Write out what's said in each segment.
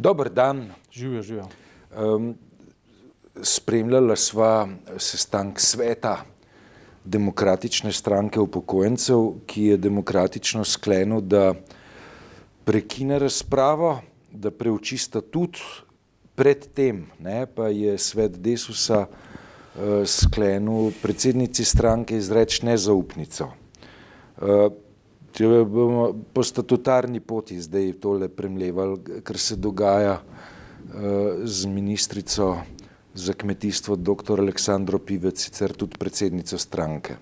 Dober dan. Živijo, živijo. Um, spremljala sva sestank sveta demokratične stranke upokojencev, ki je demokratično sklenil, da prekine razpravo, da preuči statut, predtem ne, pa je svet Desusa uh, sklenil predsednici stranke izreči nezaupnico. Uh, Če bomo po statutarni poti zdaj tole premljevali, kar se dogaja uh, z ministrico za kmetijstvo, dr. Aleksandro Pivec, sicer tudi predsednico stranke.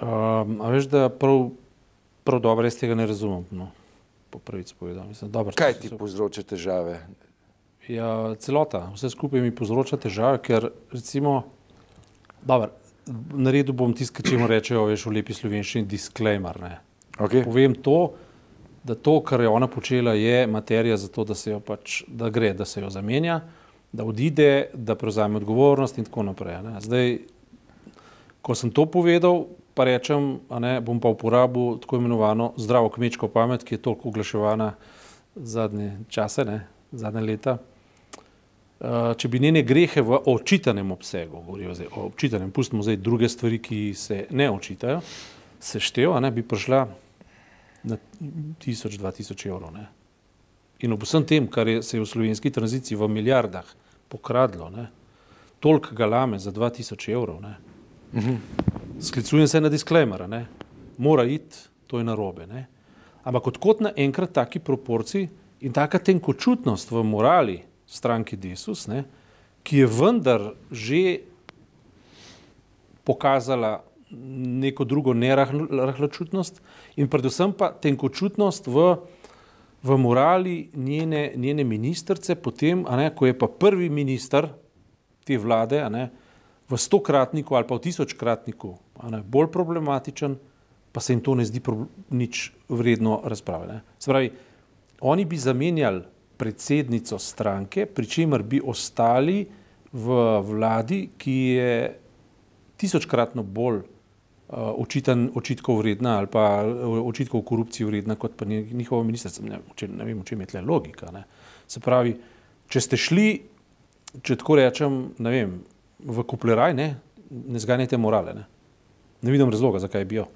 Um, a veš, da prav, prav dobro jaz tega ne razumem, no, po pravici povedal. Mislim, dobro, Kaj ti povzroča težave? Ja, celota, vse skupaj mi povzroča težave, ker recimo, dobro, naredil bom tisto, če mu rečejo, veš, v lepi slovenščini, disclaimer. Ne. Okay. Povem to, da to, kar je ona počela, je materija za to, da se jo pač, da gre, da se jo zamenja, da odide, da prevzame odgovornost in tako naprej. Ne. Zdaj, ko sem to povedal, pa rečem, ne, bom pa uporabil tako imenovano zdravo kmečko pamet, ki je toliko oglaševana zadnje čase, ne, zadnje leta. Uh, če bi njene grehe v očitanem obsegu, govorijo zdaj o očitanem, pustimo zdaj druge stvari, ki se ne očitajo, sešteva, ne, bi prišla na 1000-2000 evrov. Ne. In ob vsem tem, kar je, se je v slovenski tranziciji v milijardah pokradlo, ne, toliko galame za 2000 evrov, ne, -huh. sklicujem se na disclaimer, ne, mora iti, to je narobe. Ne. Ampak odkot naenkrat taki proporciji in taka tenkočutnost v morali, stranki Desus, ne, ki je vendar že pokazala neko drugo nerahločutnost in predvsem pa tenkočutnost v, v morali njene, njene ministrice, potem, ne, ko je pa prvi minister te vlade ne, v stokratniku ali pa v tisočkratniku ne, bolj problematičen, pa se jim to ne zdi nič vredno razprave. Ne. Se pravi, oni bi zamenjali predsednico stranke, pri čemer bi ostali v vladi, ki je tisočkratno bolj uh, očiten, očitkov vredna ali pa očitkov korupcije vredna kot pa njihova ministrica. Ne, ne vem, v čem je tle logika. Ne. Se pravi, če ste šli, če tako rečem, ne vem, v kupleraj, ne, ne zganjate morale. Ne. ne vidim razloga, zakaj bi jo.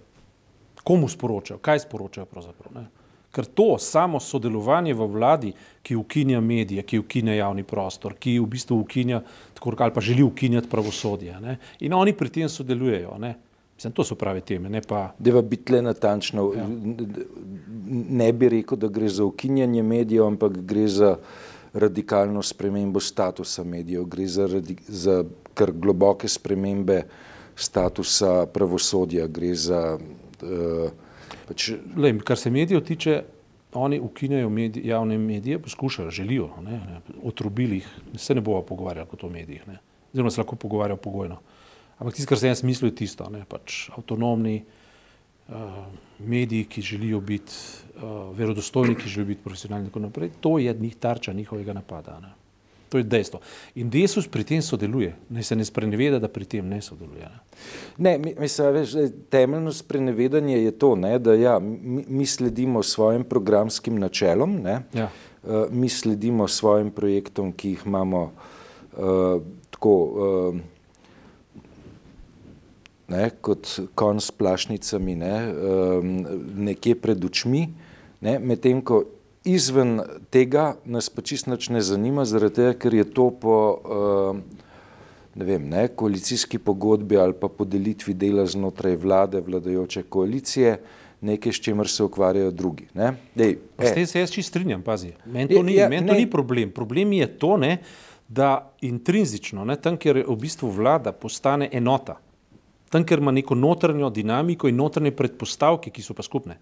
Komu sporočajo, kaj sporočajo pravzaprav. Ne. Ker to samo sodelovanje v vladi, ki ukinja medije, ki ukinja javni prostor, ki v bistvu ukinja, tako ali pa želi ukinjati pravosodje. Ne? In oni pri tem sodelujejo. Ne? Mislim, to so prave teme. Deva biti le natančno. Ja. Ne bi rekel, da gre za ukinjanje medijev, ampak gre za radikalno spremembo statusa medijev, gre za, za kar globoke spremembe statusa pravosodja, gre za uh, Pač, lej, kar se medijev tiče, oni ukinjajo medij, javne medije, poskušajo, želijo, ne, ne, otrubili jih, se ne bomo pogovarjali kot o medijih, ne, oziroma se lahko pogovarjajo pogojno. Ampak tisto, kar se jaz mislim, je tisto, ne, pač avtonomni uh, mediji, ki želijo biti uh, verodostojni, ki želijo biti profesionalni in tako naprej, to je njih tarča njihovega napada. Ne. To je dejstvo. In Desus pri tem sodeluje, ne se ne spreneveda, da pri tem ne sodeluje. Ne, ne mislim, veš, temeljno sprenevedanje je to, ne, da ja, mi, mi sledimo svojim programskim načelom, ne, ja. uh, mi sledimo svojim projektom, ki jih imamo uh, tako uh, ne, kot kon s plašnicami ne, uh, nekje pred očmi, ne, medtem ko izven tega nas pa čist nič ne zanima, zaradi tega, ker je to po uh, ne vem, ne, koalicijski pogodbi ali pa podelitvi dela znotraj vlade, vladajoče koalicije, nekaj, s čimer se ukvarjajo drugi. Dej, s tem se jaz čist strinjam, pazi. Meni to, ni, ja, men to ni problem. Problem je to, ne, da intrinzično, ne, tam, kjer v bistvu vlada postane enota, tam, kjer ima neko notranjo dinamiko in notranje predpostavke, ki so pa skupne,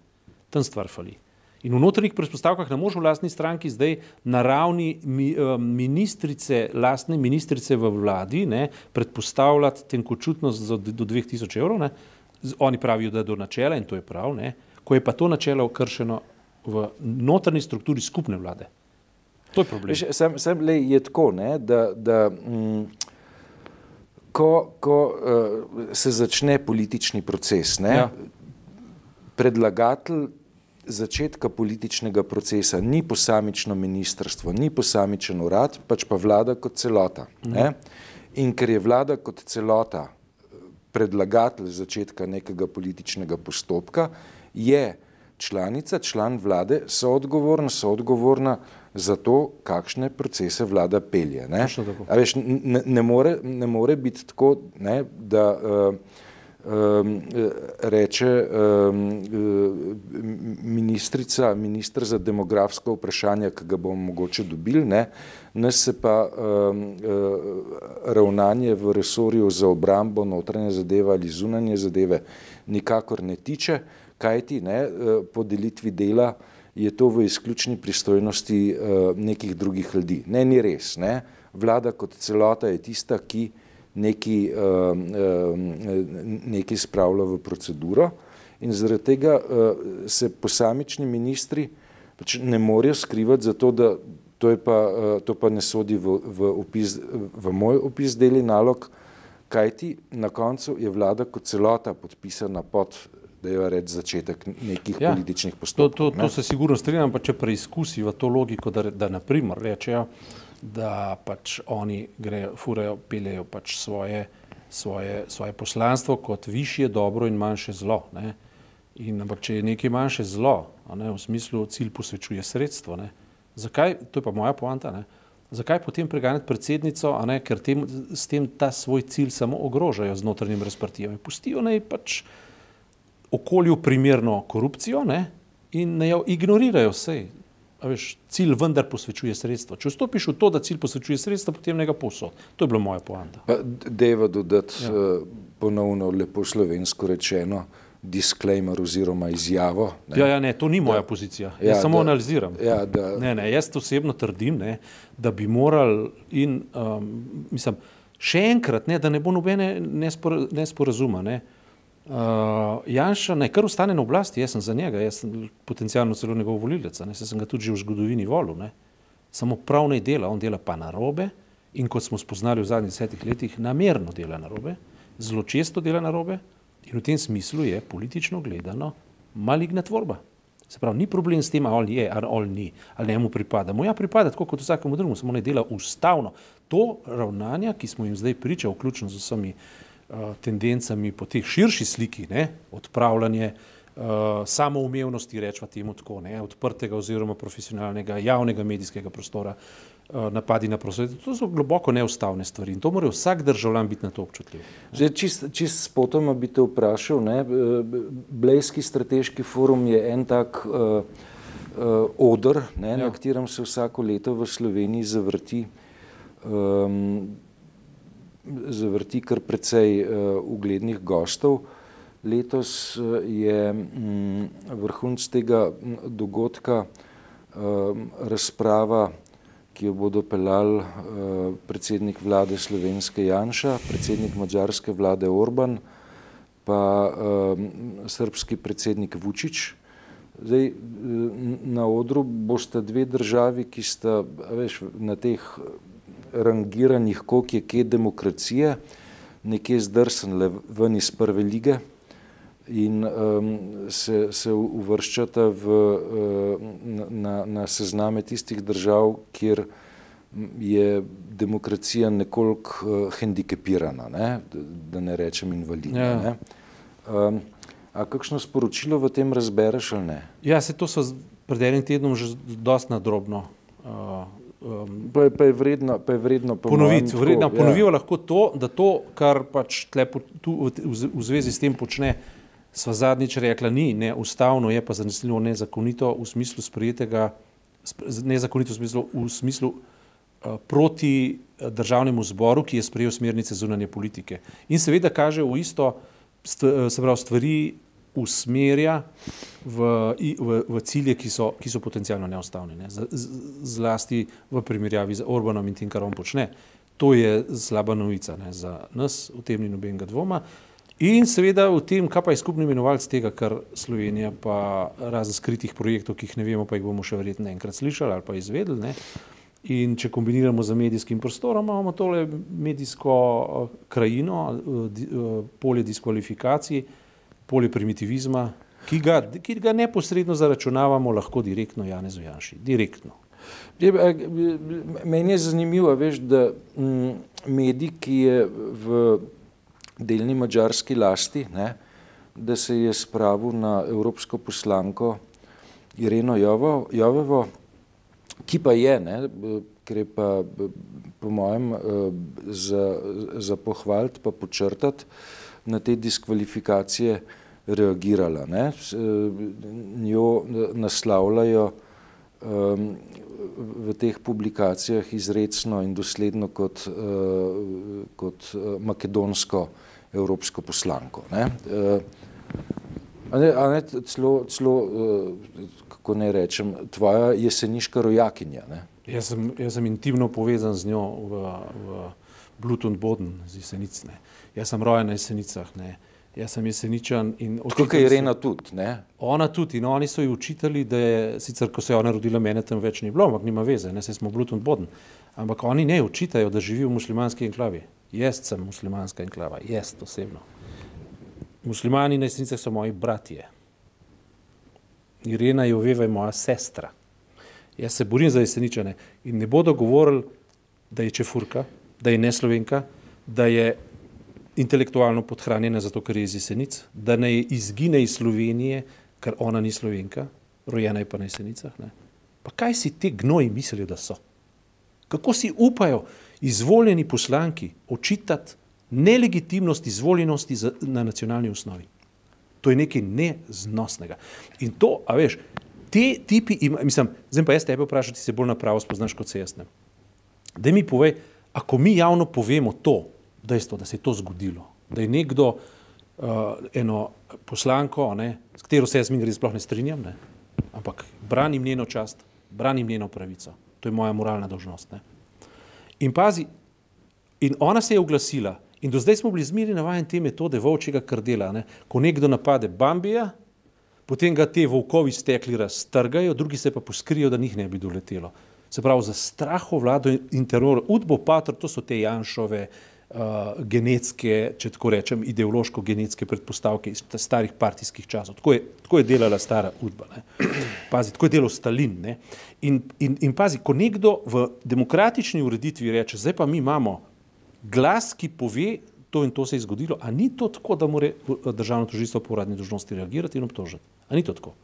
tam stvar fali. In v notranjih predpostavkah ne moreš v lastni stranki zdaj na ravni uh, ministrice, lastne ministrice v vladi, ne, predpostavljati tenkočutnost za, do 2000 evrov. Ne. Oni pravijo, da do načela in to je prav, ne. ko je pa to načelo kršeno v notranji strukturi skupne vlade. To je problem. Sem, sem le je tako, ne, da, da mm, ko, ko uh, se začne politični proces, ne, ja. predlagatelj začetka političnega procesa ni posamično ministrstvo, ni posamičen urad, pač pa vlada kot celota. Ne? In ker je vlada kot celota predlagatelj začetka nekega političnega postopka, je članica, član vlade soodgovorna, soodgovorna za to, kakšne procese vlada pelje. Ne, veš, ne, ne, more, ne more biti tako, ne, da uh, reče um, ministrica, ministr za demografsko vprašanje, ki ga bomo mogoče dobili, ne, nas se pa um, uh, ravnanje v resorju za obrambo, notranje zadeve ali zunanje zadeve nikakor ne tiče, kajti ne, po delitvi dela je to v izključni pristojnosti uh, nekih drugih ljudi. Ne, ni res. Ne. Vlada kot celota je tista, ki nekaj, uh, uh, nekaj spravlja v proceduro in zaradi tega uh, se posamični ministri pač ne morejo skrivati zato, da to, pa, uh, to pa ne sodi v, v, opis, v moj opis deli nalog, kajti na koncu je vlada kot celota podpisana pod da je reč začetek nekih ja, političnih postopkov. To, to, to se sigurno strinjam, pa če preizkusi v to logiko, da, da naprimer rečejo, da pač oni grejo, furejo, peljejo pač svoje, svoje, svoje poslanstvo kot višje dobro in manjše zlo. Ne? In ampak če je nekaj manjše zlo, ne, v smislu cilj posvečuje sredstvo, ne? zakaj, to je pa moja poanta, ne? zakaj potem preganjati predsednico, ne, ker tem, s tem ta svoj cilj samo ogrožajo z notranjim razprtijami. Pustijo naj pač okolju primerno korupcijo ne, in ne jo ignorirajo vse. Veš, cilj vendar posvečuje sredstvo. Če vstopiš v to, da cilj posvečuje sredstvo, potem ne ga posod. To je bilo moja poanta. Deva dodati ja. uh, ponovno lepo slovensko rečeno disclaimer oziroma izjavo. Ne. Ja, ja, ne, to ni moja da, pozicija. Jaz ja, samo da, analiziram. Ja, da, ne, ne, jaz osebno trdim, ne, da bi morali in um, mislim, še enkrat, ne, da ne bo nobene nesporazuma. Ne, Uh, Janša naj kar ostane na oblasti, jaz sem za njega, jaz sem potencialno celo njegov volilec, ne, sem ga tudi že v zgodovini volil, ne. samo prav naj dela, on dela pa na robe in kot smo spoznali v zadnjih desetih letih, namerno dela na robe, zelo često dela na robe in v tem smislu je politično gledano maligna tvorba. Se pravi, ni problem s tem, ali je, ali ni, ali njemu pripada. Mu ja pripada tako kot vsakemu drugemu, samo ne dela ustavno. To ravnanja, ki smo jim zdaj priča, vključno z vsemi uh, tendencami po teh širši sliki, ne, odpravljanje uh, samoumevnosti, rečemo temu tako, ne, odprtega oziroma profesionalnega javnega medijskega prostora, uh, napadi na prostor. To so globoko neustavne stvari in to mora vsak državljan biti na to občutljiv. Zdaj, čist, čist spotoma bi te vprašal, ne, Blejski strateški forum je en tak uh, uh, odr, ne, ja. na katerem se vsako leto v Sloveniji zavrti um, zavrti kar precej uh, uglednih gostov. Letos uh, je um, vrhunc tega dogodka um, razprava, ki jo bodo pelal uh, predsednik vlade Slovenske Janša, predsednik mađarske vlade Orban, pa um, srpski predsednik Vučić. Zdaj, na odru boste dve državi, ki sta veš, na teh rangiranih, koliko je kje demokracije, nekje zdrsenle ven iz prve lige in um, se, se uvrščata v, na, na sezname tistih držav, kjer je demokracija nekoliko uh, hendikepirana, ne? da ne rečem invalidna. Ja. Ne? Um, a kakšno sporočilo v tem razbereš ali ne? Ja, se to so pred enim tednom že dosti nadrobno uh, Um, pa, je, pa, je vredno, pa je vredno ponoviti. Vredno ja. ponovijo lahko to, da to, kar pač po, tu, v, v, zvezi s tem počne, sva zadnjič rekla, ni neustavno, je pa zanesljivo nezakonito v smislu sprejetega, nezakonito v smislu, v smislu uh, proti uh, državnemu zboru, ki je sprejel smernice zunanje politike. In seveda kaže v isto, st, se pravi, stvari usmerja v, v, v cilje, ki so, ki so potencialno neustavne, ne? Z, z, zlasti v primerjavi z Orbanom in tem, kar on počne. To je slaba novica ne? za nas, v tem ni nobenega dvoma. In seveda v tem, kaj pa je skupni imenovalec tega, kar Slovenija pa razen skritih projektov, ki jih ne vemo, pa jih bomo še verjetno enkrat slišali ali pa izvedeli. Ne? In če kombiniramo z medijskim prostorom, imamo tole medijsko krajino, polje diskvalifikacij, polje primitivizma, ki ga, ki ga neposredno zaračunavamo lahko direktno Janezu Janši. Direktno. Meni je zanimivo, veš, da m, medij, ki je v delni mađarski lasti, ne, da se je spravil na evropsko poslanko Ireno Jovo, Jovevo, ki pa je, ne, ker je pa po mojem za, za pohvaliti pa počrtati na te diskvalifikacije reagirala. Ne. Njo naslavljajo um, v teh publikacijah izredno in dosledno kot, uh, kot makedonsko evropsko poslanko. Ne. Uh, a ne, a ne, celo, celo uh, kako ne rečem, tvoja jeseniška rojakinja. Ne. Jaz sem, jaz sem intimno povezan z njo v, v Bluetooth Boden z jesenicne. Jaz sem rojen na jesenicah. Ne. Jaz sem jeseničan in Tako kot Irena tudi, ne? Ona tudi in oni so ji učitali, da je, sicer ko se je ona rodila, mene tam več ni bilo, ampak nima veze, ne, se smo Bluetooth Boden. Ampak oni ne učitajo, da živi v muslimanski enklavi. Jaz sem muslimanska enklava, jaz osebno. Muslimani na jesenicah so moji bratje. Irena Joveva je moja sestra. Jaz se borim za jeseničane in ne bodo govorili, da je čefurka, da je neslovenka, da je intelektualno podhranjena zato, ker je iz jesenic, da ne izgine iz Slovenije, ker ona ni slovenka, rojena je pa na jesenicah. Ne. Pa kaj si ti gnoji mislijo, da so? Kako si upajo izvoljeni poslanki očitati nelegitimnost izvoljenosti za, na nacionalni osnovi? To je nekaj neznosnega. In to, a veš, te tipi, ima, mislim, zdaj pa jaz tebe vprašati, se bolj napravo spoznaš kot se jaz ne. Da mi povej, ako mi javno povemo to, dejstvo, da se je to zgodilo, da je nekdo uh, eno poslanko, ne, s katero se jaz mi gre sploh ne strinjam, ne, ampak branim njeno čast, branim njeno pravico. To je moja moralna dožnost. Ne. In pazi, in ona se je oglasila in do zdaj smo bili zmeri navajeni te metode volčjega krdela, ne, ko nekdo napade Bambija, potem ga te volkovi stekli raztrgajo, drugi se pa poskrijo, da njih ne bi doletelo. Se pravi, za straho vlado in teror, udbo patr, to so te Janšove, uh, genetske, če tako rečem, ideološko-genetske predpostavke iz starih partijskih časov. Tako je, tako je delala stara udba. Ne. Pazi, tako je delal Stalin. Ne. In, in, in pazi, ko nekdo v demokratični ureditvi reče, zdaj pa mi imamo glas, ki pove, to in to se je zgodilo, a ni to tako, da mora državno tožilstvo po uradni dožnosti reagirati in obtožiti? A ni to tako?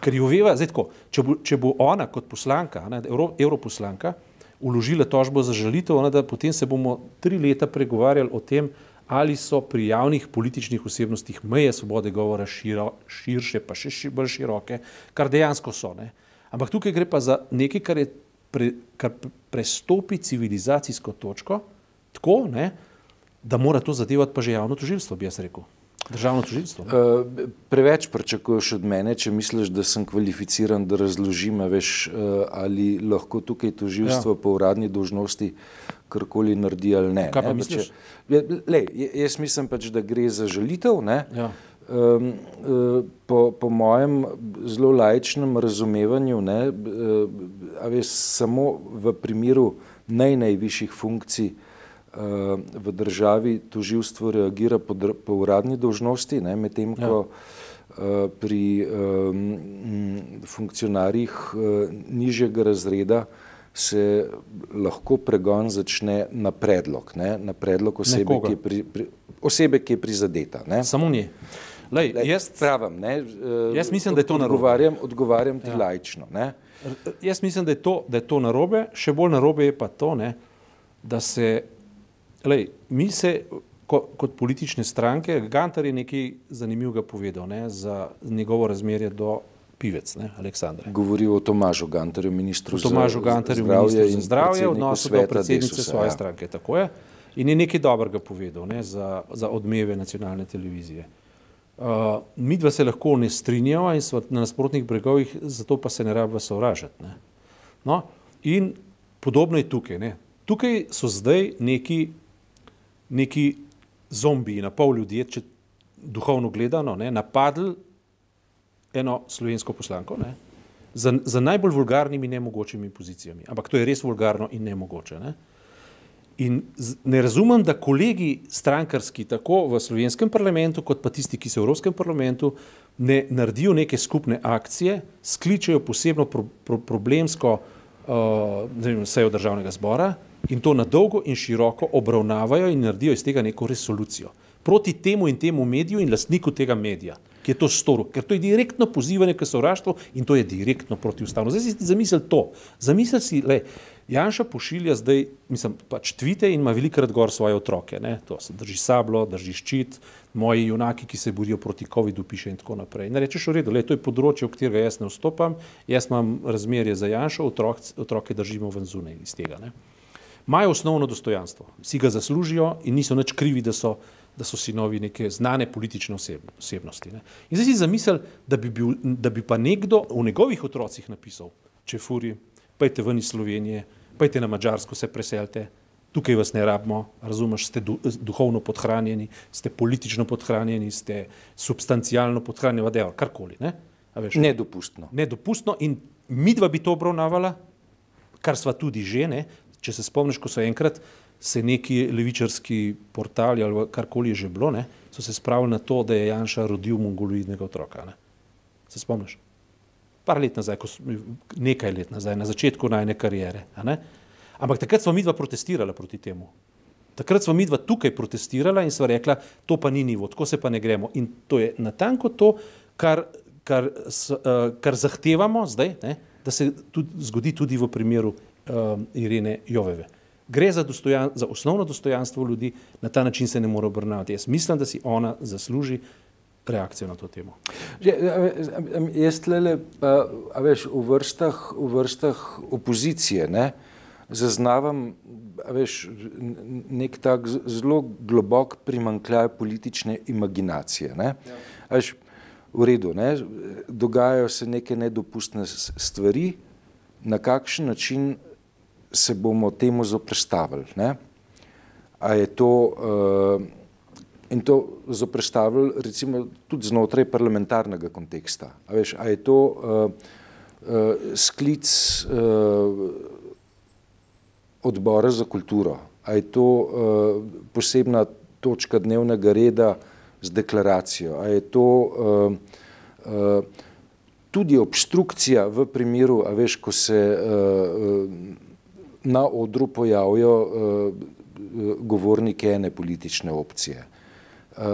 Ker jo veva, zdaj tako, če bo, če bo ona kot poslanka, ne, evroposlanka, uložila tožbo za žalitev, ona, da potem se bomo tri leta pregovarjali o tem, ali so pri javnih političnih osebnostih meje svobode govora širo, širše, pa še ši, bolj široke, kar dejansko so. Ne. Ampak tukaj gre pa za nekaj, kar, pre, kar prestopi civilizacijsko točko, tako, ne, da mora to zadevati pa že javno tožilstvo, bi jaz rekel. Državno tožilstvo. Uh, preveč pričakuješ od mene, če misliš, da sem kvalificiran, da razložim, veš, uh, ali lahko tukaj tožilstvo ja. po uradni dožnosti karkoli naredi ali ne. Kaj pa ne? misliš? Če, le, jaz mislim pač, da gre za žalitev. Ja. Um, uh, po, po mojem zelo lajčnem razumevanju, ne, uh, veš, samo v primeru naj najvišjih funkcij uh, v državi toživstvo reagira po, po uradni dožnosti, medtem ko ja. pri um, funkcionarjih uh, nižjega razreda se lahko pregon začne na predlog, ne? na predlog osebe, ki je, pri, pri, osebe, ki je prizadeta. Ne? Samo nje. Lej, Lej, jaz, pravim, ne, jaz mislim, da je to odgovarjam, odgovarjam ti ja. laično. Ne? Jaz mislim, da je, to, da je to narobe, še bolj narobe je pa to, ne, da se Lej, mi se ko, kot politične stranke, Gantar je nekaj zanimivega povedal ne, za njegovo razmerje do pivec, ne, Aleksandra. Govori o Tomažu Gantarju, ministru Tomažu Gantarju, ministru za zdravje, v odnosu do predsednice Desusa, svoje ja. stranke. Tako je. In je nekaj dobrega povedal ne, za, za odmeve nacionalne televizije. Uh, mi dva se lahko ne strinjava in smo na nasprotnih bregovih, zato pa se ne rabimo sovražiti. Ne. No, in podobno je tukaj. Ne. Tukaj so zdaj neki neki zombiji, na pol ljudje, če duhovno gledano, ne, napadli eno slovensko poslanko ne, za, za najbolj vulgarnimi nemogočimi pozicijami. Ampak to je res vulgarno in nemogoče. Ne. In ne razumem, da kolegi strankarski, tako v slovenskem parlamentu, kot pa tisti, ki so v Evropskem parlamentu, ne naredijo neke skupne akcije, skličejo posebno pro, pro, problemsko uh, sejo državnega zbora in to na dolgo in široko obravnavajo in naredijo iz tega neko resolucijo proti temu in temu mediju in lastniku tega medija, ki je to storil, ker to je direktno pozivanje k sovraštvu in to je direktno protiustavno. Zdaj si zamisel to, zamisel si, le, Janša pošilja zdaj, mislim, pač tvite in ima velikrat gor svoje otroke, ne? to se drži sablo, drži ščit, moji junaki, ki se borijo proti COVID-u, piše in tako naprej. In rečeš v redu, le, to je področje, v katerega jaz ne vstopam, jaz imam razmerje za Janša, otrok, otroke držimo ven zunaj iz tega. Ne? Imajo osnovno dostojanstvo, si ga zaslužijo in niso nič krivi, da so da so sinovi neke znane politične osebnosti. Ne. In zdaj si zamisel, da bi, bil, da bi pa nekdo v njegovih otrocih napisal, če furi, pejte ven iz Slovenije, pejte na Mačarsko, se preselte, tukaj vas ne rabimo, razumeš, ste duhovno podhranjeni, ste politično podhranjeni, ste substancialno podhranjeni, vadejo, karkoli. Ne. Veš, nedopustno. Nedopustno in midva bi to obravnavala, kar sva tudi že, ne. Če se spomniš, ko so enkrat se neki levičarski portali ali karkoli že bilo, ne, so se spravili na to, da je Janša rodil mongoloidnega otroka. Ne. Se spomniš? Par let nazaj, nekaj let nazaj, na začetku najne karijere. Ampak takrat smo mi dva protestirala proti temu. Takrat smo mi dva tukaj protestirala in sva rekla, to pa ni nivo, tako se pa ne gremo. In to je natanko to, kar, kar, uh, kar zahtevamo zdaj, ne, da se tudi, zgodi tudi v primeru uh, Irene Joveve gre za, dostojan, za osnovno dostojanstvo ljudi, na ta način se ne more obrnati. Jaz mislim, da si ona zasluži reakcijo na to temo. Že, jaz tlele, a veš, v vrstah, v vrstah opozicije, ne, zaznavam, veš, nek tak zelo globok primankljaj politične imaginacije, ne. A veš, v redu, ne, dogajajo se neke nedopustne stvari, na kakšen način se bomo temu zoprestavili. Ne? A je to, uh, in to zoprestavili recimo tudi znotraj parlamentarnega konteksta. A, veš, a je to uh, uh, sklic uh, odbora za kulturo, a je to uh, posebna točka dnevnega reda z deklaracijo, a je to uh, uh, tudi obstrukcija v primeru, a veš, ko se uh, na odru pojavijo uh, govorniki ene politične opcije. Uh,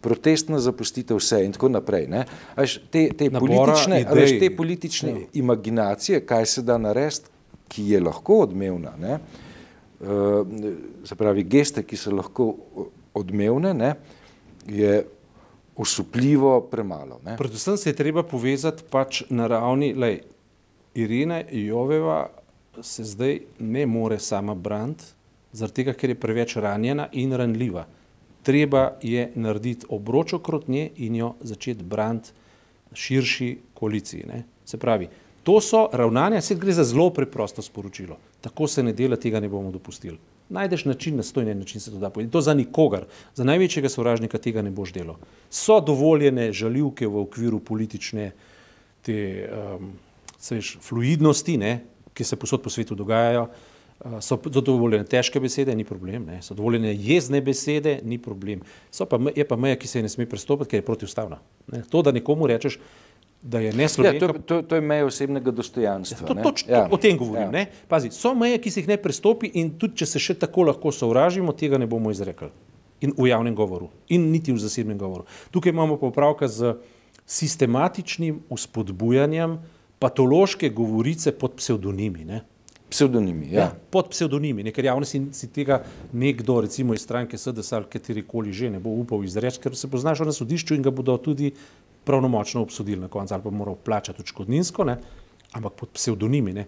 protestna zapustitev vse in tako naprej. Až te, te politične, až te politične ja. imaginacije, kaj se da narediti, ki je lahko odmevna, ne? Uh, se pravi geste, ki so lahko odmevne, ne? je osupljivo premalo. Ne? Predvsem se je treba povezati pač na ravni, lej, Irina Joveva se zdaj ne more sama braniti, zaradi tega, ker je preveč ranjena in ranljiva. Treba je narediti obroč okrog nje in jo začeti braniti širši koaliciji. Ne. Se pravi, to so ravnanja, se gre za zelo preprosto sporočilo. Tako se ne dela, tega ne bomo dopustili. Najdeš način, na stojni način se to da povedati. To za nikogar, za največjega sovražnika tega ne boš delal. So dovoljene žaljivke v okviru politične te, um, veš, fluidnosti, ne, ki se posod po svetu dogajajo. Eh, so zadovoljene težke besede, ni problem, ne. so dovoljene jezne besede, ni problem. Pa, je pa meja, ki se ne sme prestopiti, ker je protivstavna. Ne. To, da nekomu rečeš, da je neslovenka... Ja, to, to, to je meja osebnega dostojanstva. Ja, to, ja. to, o tem govorim. Ja. Ne. Pazi, so meje, ki se jih ne prestopi in tudi, če se še tako lahko sovražimo, tega ne bomo izrekli. In v javnem govoru, in niti v zasebnem govoru. Tukaj imamo popravka z sistematičnim uspodbujanjem patološke govorice pod psevdonimi. Ne? Psevdonimi, ja. ja. Pod psevdonimi, ker javnosti si tega nekdo, recimo iz stranke SDS ali katerikoli že, ne bo upal izreči, ker se bo znašel na sodišču in ga bodo tudi pravnomočno obsodili na koncu ali pa moral plačati odškodninsko, ne? ampak pod psevdonimi. Ne?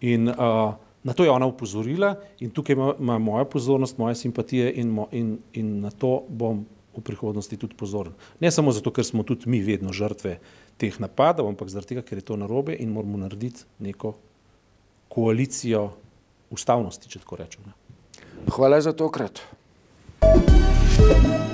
In uh, na to je ona upozorila in tukaj ima, ima moja pozornost, moje simpatije in, mo, in, in na to bom v prihodnosti tudi pozoren. Ne samo zato, ker smo tudi mi vedno žrtve teh napadov, ampak zaradi tega, ker je to narobe in moramo narediti neko koalicijo ustavnosti, če tako rečem. Hvala za tokrat. thank you